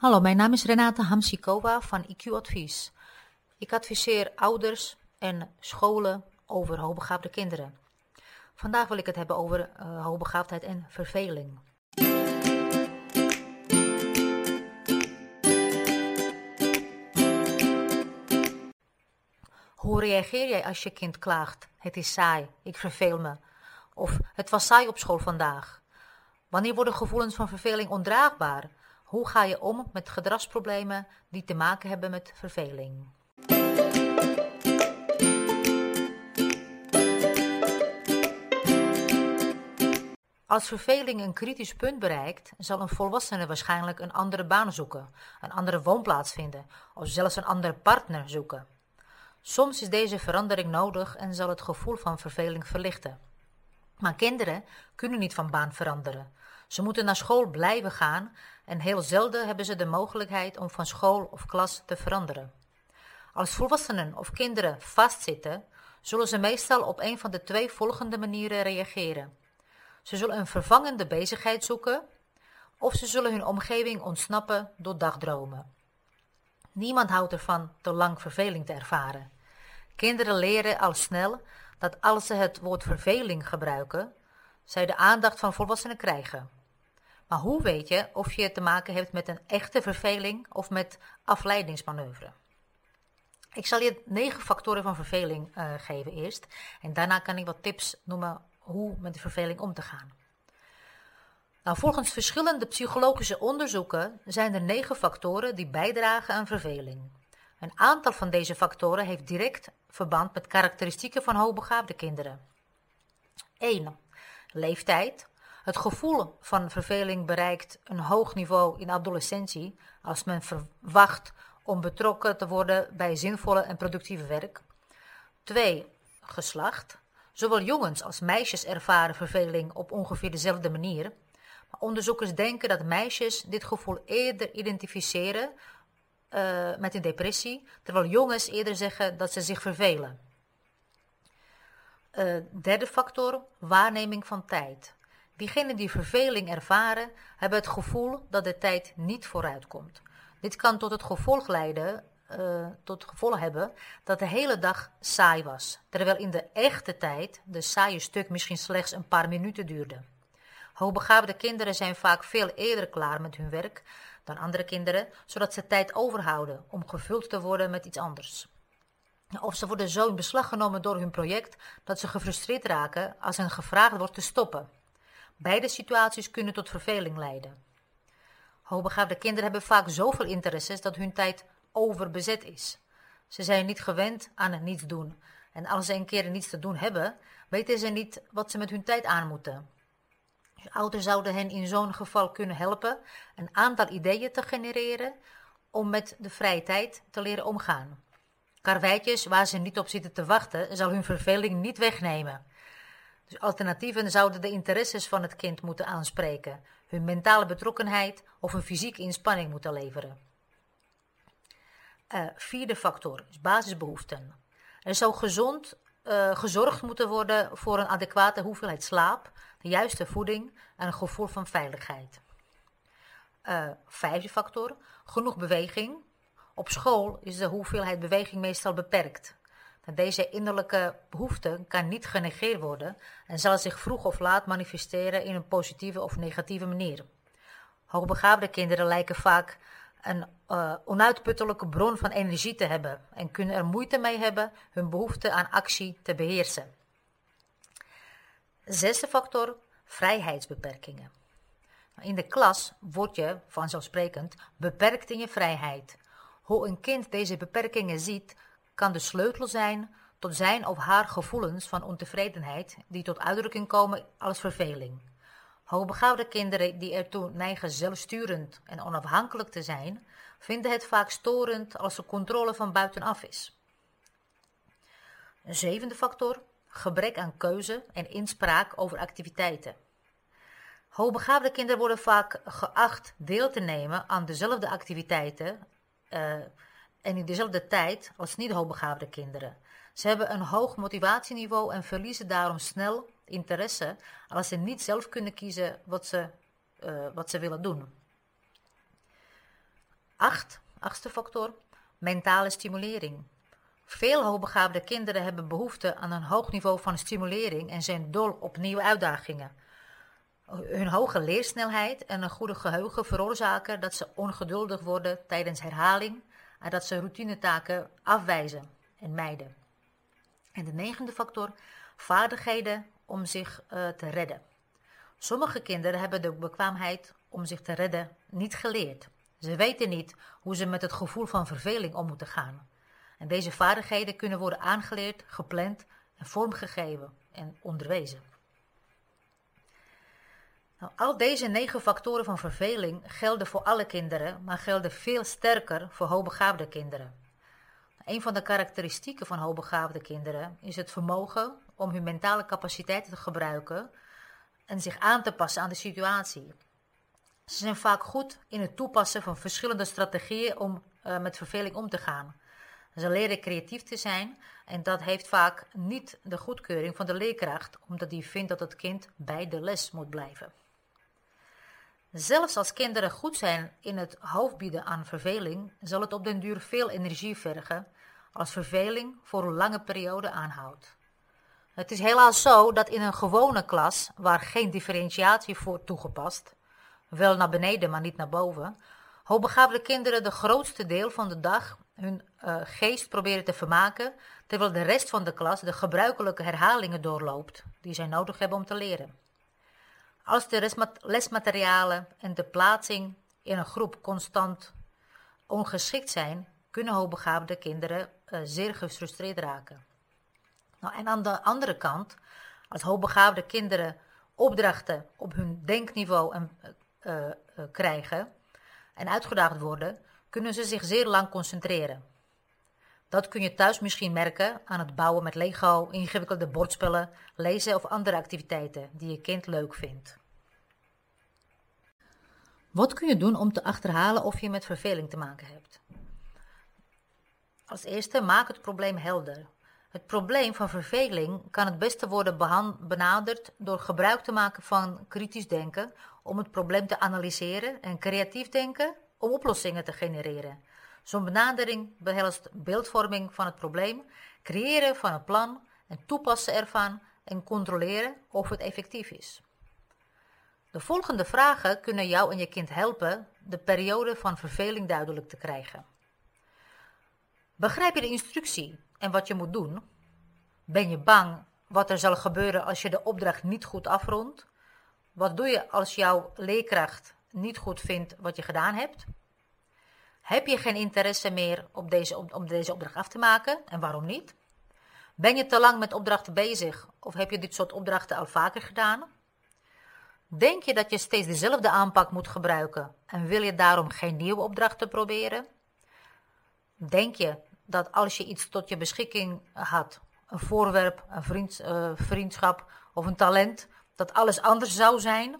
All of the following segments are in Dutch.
Hallo, mijn naam is Renate Hamsikova van IQ Advies. Ik adviseer ouders en scholen over hoogbegaafde kinderen. Vandaag wil ik het hebben over uh, hoogbegaafdheid en verveling. Hoe reageer jij als je kind klaagt? Het is saai, ik verveel me. Of het was saai op school vandaag. Wanneer worden gevoelens van verveling ondraagbaar? Hoe ga je om met gedragsproblemen die te maken hebben met verveling? Als verveling een kritisch punt bereikt, zal een volwassene waarschijnlijk een andere baan zoeken, een andere woonplaats vinden of zelfs een andere partner zoeken. Soms is deze verandering nodig en zal het gevoel van verveling verlichten. Maar kinderen kunnen niet van baan veranderen. Ze moeten naar school blijven gaan en heel zelden hebben ze de mogelijkheid om van school of klas te veranderen. Als volwassenen of kinderen vastzitten, zullen ze meestal op een van de twee volgende manieren reageren. Ze zullen een vervangende bezigheid zoeken of ze zullen hun omgeving ontsnappen door dagdromen. Niemand houdt ervan te lang verveling te ervaren. Kinderen leren al snel dat als ze het woord verveling gebruiken, zij de aandacht van volwassenen krijgen. Maar hoe weet je of je te maken hebt met een echte verveling of met afleidingsmanoeuvre? Ik zal je negen factoren van verveling uh, geven eerst. En daarna kan ik wat tips noemen hoe met de verveling om te gaan. Nou, volgens verschillende psychologische onderzoeken zijn er negen factoren die bijdragen aan verveling. Een aantal van deze factoren heeft direct verband met karakteristieken van hoogbegaafde kinderen. 1. Leeftijd. Het gevoel van verveling bereikt een hoog niveau in adolescentie als men verwacht om betrokken te worden bij zinvolle en productieve werk. 2. Geslacht. Zowel jongens als meisjes ervaren verveling op ongeveer dezelfde manier. Maar onderzoekers denken dat meisjes dit gevoel eerder identificeren uh, met een depressie, terwijl jongens eerder zeggen dat ze zich vervelen. Uh, derde factor, waarneming van tijd. Diegenen die verveling ervaren, hebben het gevoel dat de tijd niet vooruitkomt. Dit kan tot het gevolg leiden, uh, tot gevolg hebben dat de hele dag saai was, terwijl in de echte tijd de saaie stuk misschien slechts een paar minuten duurde. Hoogbegaafde kinderen zijn vaak veel eerder klaar met hun werk dan andere kinderen, zodat ze tijd overhouden om gevuld te worden met iets anders. Of ze worden zo in beslag genomen door hun project dat ze gefrustreerd raken als hen gevraagd wordt te stoppen. Beide situaties kunnen tot verveling leiden. Hoogbegaafde kinderen hebben vaak zoveel interesses dat hun tijd overbezet is. Ze zijn niet gewend aan het niets doen. En als ze een keer niets te doen hebben, weten ze niet wat ze met hun tijd aan moeten. Ouders zouden hen in zo'n geval kunnen helpen een aantal ideeën te genereren om met de vrije tijd te leren omgaan. Karweitjes waar ze niet op zitten te wachten, zal hun verveling niet wegnemen. Dus alternatieven zouden de interesses van het kind moeten aanspreken, hun mentale betrokkenheid of een fysieke inspanning moeten leveren. Uh, vierde factor is basisbehoeften. Er zou gezond uh, gezorgd moeten worden voor een adequate hoeveelheid slaap, de juiste voeding en een gevoel van veiligheid. Uh, vijfde factor, genoeg beweging. Op school is de hoeveelheid beweging meestal beperkt. Deze innerlijke behoefte kan niet genegeerd worden en zal zich vroeg of laat manifesteren in een positieve of negatieve manier. Hoogbegaafde kinderen lijken vaak een uh, onuitputtelijke bron van energie te hebben en kunnen er moeite mee hebben hun behoefte aan actie te beheersen. Zesde factor, vrijheidsbeperkingen. In de klas word je, vanzelfsprekend, beperkt in je vrijheid. Hoe een kind deze beperkingen ziet, kan de sleutel zijn tot zijn of haar gevoelens van ontevredenheid die tot uitdrukking komen als verveling. Hoogbegaafde kinderen die ertoe neigen zelfsturend en onafhankelijk te zijn, vinden het vaak storend als de controle van buitenaf is. Een zevende factor, gebrek aan keuze en inspraak over activiteiten. Hoogbegaafde kinderen worden vaak geacht deel te nemen aan dezelfde activiteiten uh, en in dezelfde tijd als niet hoogbegaafde kinderen. Ze hebben een hoog motivatieniveau en verliezen daarom snel interesse als ze niet zelf kunnen kiezen wat ze, uh, wat ze willen doen. Acht, achtste factor, mentale stimulering. Veel hoogbegaafde kinderen hebben behoefte aan een hoog niveau van stimulering en zijn dol op nieuwe uitdagingen. Hun hoge leersnelheid en een goede geheugen veroorzaken dat ze ongeduldig worden tijdens herhaling en dat ze routinetaken afwijzen en mijden. En de negende factor, vaardigheden om zich uh, te redden. Sommige kinderen hebben de bekwaamheid om zich te redden niet geleerd. Ze weten niet hoe ze met het gevoel van verveling om moeten gaan. En deze vaardigheden kunnen worden aangeleerd, gepland en vormgegeven en onderwezen. Nou, al deze negen factoren van verveling gelden voor alle kinderen, maar gelden veel sterker voor hoogbegaafde kinderen. Een van de karakteristieken van hoogbegaafde kinderen is het vermogen om hun mentale capaciteiten te gebruiken en zich aan te passen aan de situatie. Ze zijn vaak goed in het toepassen van verschillende strategieën om uh, met verveling om te gaan. Ze leren creatief te zijn en dat heeft vaak niet de goedkeuring van de leerkracht, omdat die vindt dat het kind bij de les moet blijven. Zelfs als kinderen goed zijn in het hoofdbieden aan verveling, zal het op den duur veel energie vergen als verveling voor een lange periode aanhoudt. Het is helaas zo dat in een gewone klas, waar geen differentiatie voor toegepast, wel naar beneden maar niet naar boven, hoogbegaafde kinderen de grootste deel van de dag hun uh, geest proberen te vermaken, terwijl de rest van de klas de gebruikelijke herhalingen doorloopt die zij nodig hebben om te leren. Als de lesmaterialen en de plaatsing in een groep constant ongeschikt zijn, kunnen hoogbegaafde kinderen uh, zeer gefrustreerd raken. Nou, en aan de andere kant, als hoogbegaafde kinderen opdrachten op hun denkniveau en, uh, uh, krijgen en uitgedaagd worden, kunnen ze zich zeer lang concentreren. Dat kun je thuis misschien merken aan het bouwen met Lego, ingewikkelde bordspellen, lezen of andere activiteiten die je kind leuk vindt. Wat kun je doen om te achterhalen of je met verveling te maken hebt? Als eerste, maak het probleem helder. Het probleem van verveling kan het beste worden benaderd door gebruik te maken van kritisch denken om het probleem te analyseren en creatief denken om oplossingen te genereren. Zo'n benadering behelst beeldvorming van het probleem, creëren van een plan en toepassen ervan en controleren of het effectief is. De volgende vragen kunnen jou en je kind helpen de periode van verveling duidelijk te krijgen. Begrijp je de instructie en wat je moet doen? Ben je bang wat er zal gebeuren als je de opdracht niet goed afrondt? Wat doe je als jouw leerkracht niet goed vindt wat je gedaan hebt? Heb je geen interesse meer op deze, om deze opdracht af te maken en waarom niet? Ben je te lang met opdrachten bezig of heb je dit soort opdrachten al vaker gedaan? Denk je dat je steeds dezelfde aanpak moet gebruiken en wil je daarom geen nieuwe opdrachten proberen? Denk je dat als je iets tot je beschikking had, een voorwerp, een vriend, uh, vriendschap of een talent, dat alles anders zou zijn?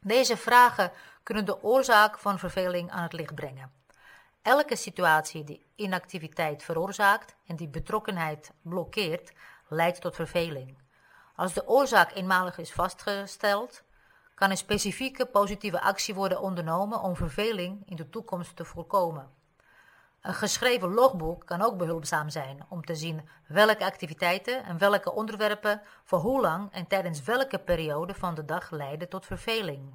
Deze vragen kunnen de oorzaak van verveling aan het licht brengen. Elke situatie die inactiviteit veroorzaakt en die betrokkenheid blokkeert, leidt tot verveling. Als de oorzaak eenmalig is vastgesteld, kan een specifieke positieve actie worden ondernomen om verveling in de toekomst te voorkomen. Een geschreven logboek kan ook behulpzaam zijn om te zien welke activiteiten en welke onderwerpen voor hoe lang en tijdens welke periode van de dag leiden tot verveling.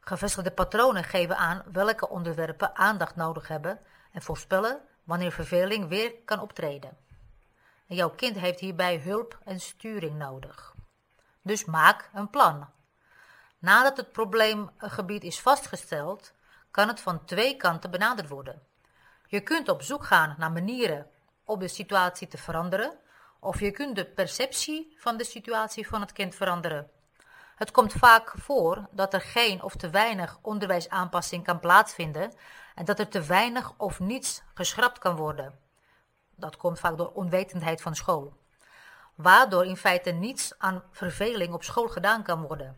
Gevestigde patronen geven aan welke onderwerpen aandacht nodig hebben en voorspellen wanneer verveling weer kan optreden. En jouw kind heeft hierbij hulp en sturing nodig. Dus maak een plan. Nadat het probleemgebied is vastgesteld, kan het van twee kanten benaderd worden. Je kunt op zoek gaan naar manieren om de situatie te veranderen, of je kunt de perceptie van de situatie van het kind veranderen. Het komt vaak voor dat er geen of te weinig onderwijsaanpassing kan plaatsvinden en dat er te weinig of niets geschrapt kan worden. Dat komt vaak door onwetendheid van school. Waardoor in feite niets aan verveling op school gedaan kan worden.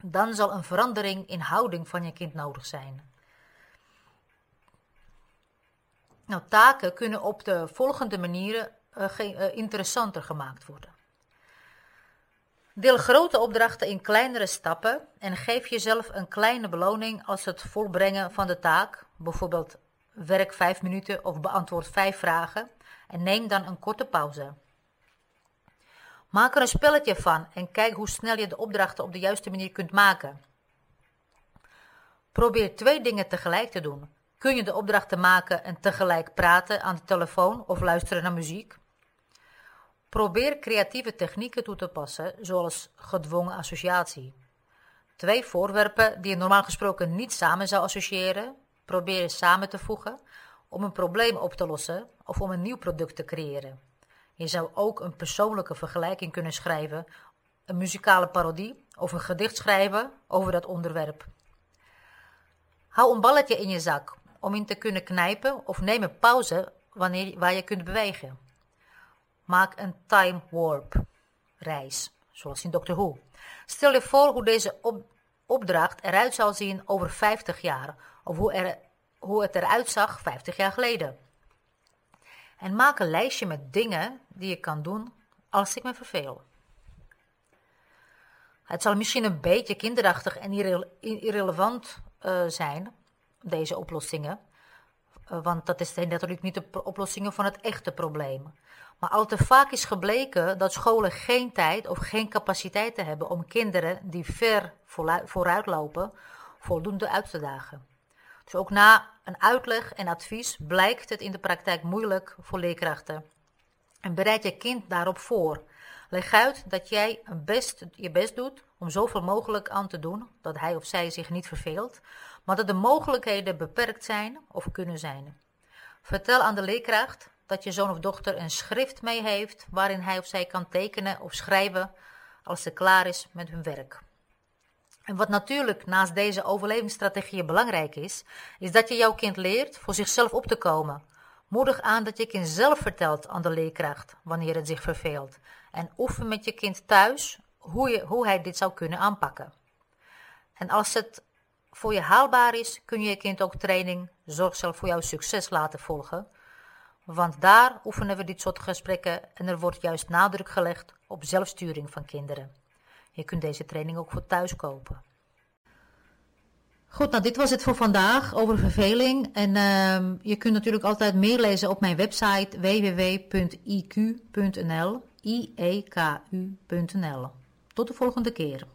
Dan zal een verandering in houding van je kind nodig zijn. Nou, taken kunnen op de volgende manieren uh, interessanter gemaakt worden. Deel grote opdrachten in kleinere stappen en geef jezelf een kleine beloning als het volbrengen van de taak, bijvoorbeeld werk vijf minuten of beantwoord vijf vragen, en neem dan een korte pauze. Maak er een spelletje van en kijk hoe snel je de opdrachten op de juiste manier kunt maken. Probeer twee dingen tegelijk te doen. Kun je de opdrachten maken en tegelijk praten aan de telefoon of luisteren naar muziek? Probeer creatieve technieken toe te passen, zoals gedwongen associatie. Twee voorwerpen die je normaal gesproken niet samen zou associëren, probeer samen te voegen om een probleem op te lossen of om een nieuw product te creëren. Je zou ook een persoonlijke vergelijking kunnen schrijven, een muzikale parodie of een gedicht schrijven over dat onderwerp. Hou een balletje in je zak om in te kunnen knijpen of neem een pauze wanneer, waar je kunt bewegen. Maak een time warp reis, zoals in Doctor Who. Stel je voor hoe deze opdracht eruit zal zien over 50 jaar, of hoe, er, hoe het eruit zag 50 jaar geleden. En maak een lijstje met dingen die je kan doen als ik me verveel. Het zal misschien een beetje kinderachtig en irrelevant uh, zijn, deze oplossingen. Want dat is natuurlijk niet de oplossingen van het echte probleem. Maar al te vaak is gebleken dat scholen geen tijd of geen capaciteit hebben om kinderen die ver vooruit lopen voldoende uit te dagen. Dus ook na een uitleg en advies blijkt het in de praktijk moeilijk voor leerkrachten. En bereid je kind daarop voor. Leg uit dat jij best, je best doet om zoveel mogelijk aan te doen dat hij of zij zich niet verveelt, maar dat de mogelijkheden beperkt zijn of kunnen zijn. Vertel aan de leerkracht dat je zoon of dochter een schrift mee heeft waarin hij of zij kan tekenen of schrijven als ze klaar is met hun werk. En wat natuurlijk naast deze overlevingsstrategieën belangrijk is, is dat je jouw kind leert voor zichzelf op te komen. Moedig aan dat je kind zelf vertelt aan de leerkracht wanneer het zich verveelt. En oefen met je kind thuis hoe, je, hoe hij dit zou kunnen aanpakken. En als het voor je haalbaar is, kun je je kind ook training Zorg zelf voor jouw succes laten volgen. Want daar oefenen we dit soort gesprekken en er wordt juist nadruk gelegd op zelfsturing van kinderen. Je kunt deze training ook voor thuis kopen. Goed, nou dit was het voor vandaag over verveling. En uh, je kunt natuurlijk altijd meer lezen op mijn website www.iq.nl. I-E-K-U.nl. Tot de volgende keer.